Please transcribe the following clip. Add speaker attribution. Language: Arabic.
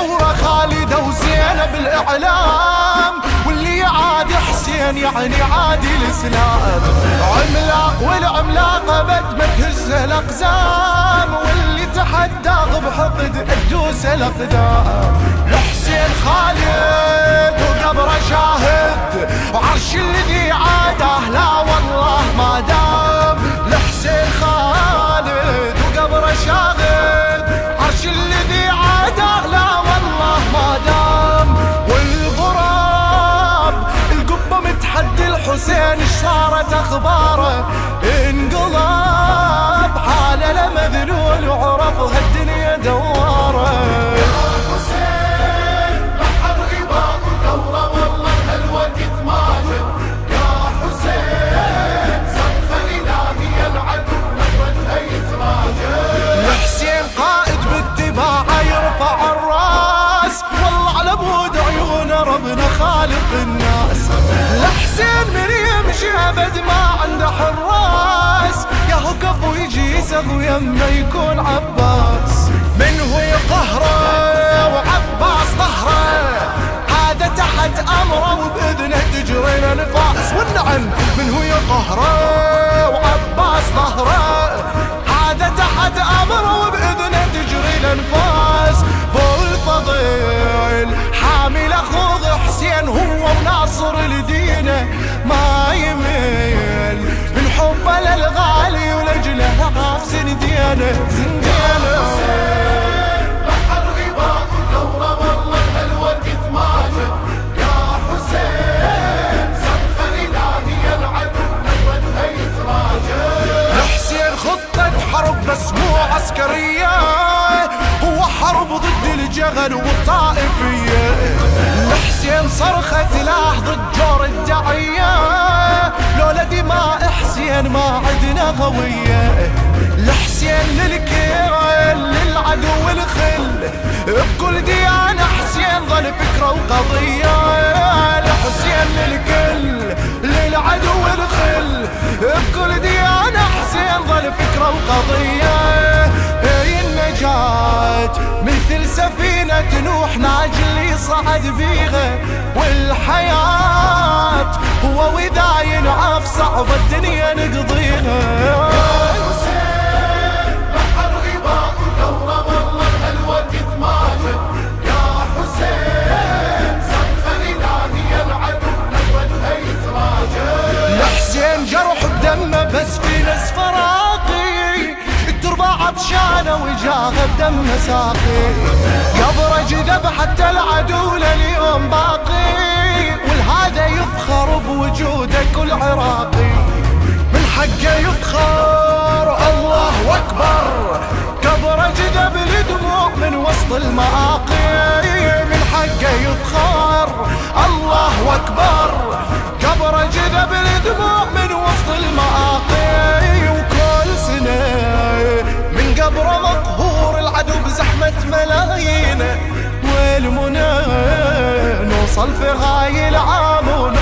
Speaker 1: ثورة خالدة وزينة بالإعلام واللي يعادي حسين يعني عادي الإسلام. عملاق والعملاقة بد ما الأقزام واللي تحدى بحقد تدوس الأقدام. صارت أخباره. انقلب حاله لمذلول وعرف هالدنيا دواره. خالق الناس. لحسين يمشي ابد ما عنده حراس. يا هو كفو يجي يسغ يما يكون عباس. من هو يقهره وعباس ظهره هذا تحت أمره وبإذنه تجري الانفاس والنعم من هو يقهره وعباس ظهره بس مو عسكرية. هو حرب ضد الجغل والطائفية. لحسين صرخة لاح ضد جور الدعية لولا دماء حسين ما عدنا غوية. للكيل للعدو الخل بكل ديانة حسين ظل فكرة وقضية لحسين للكل للعدو الخل بكل ديانة حسين ظل فكرة وقضية هي النجاة مثل سفينة نوح ناجل يصعد بيها والحياة هو وإذا ينعف صعب الدنيا نقضيها عطشانة وجاها بدم ساقي. قبره جذب حتى العدو لليوم باقي. والهذا يفخر بوجوده كل عراقي. من حقه يفخر الله أكبر. قبره جذب الدموع من وسط المآقي من حقه يفخر الله أكبر. قبره جذب نوصل في غاي العام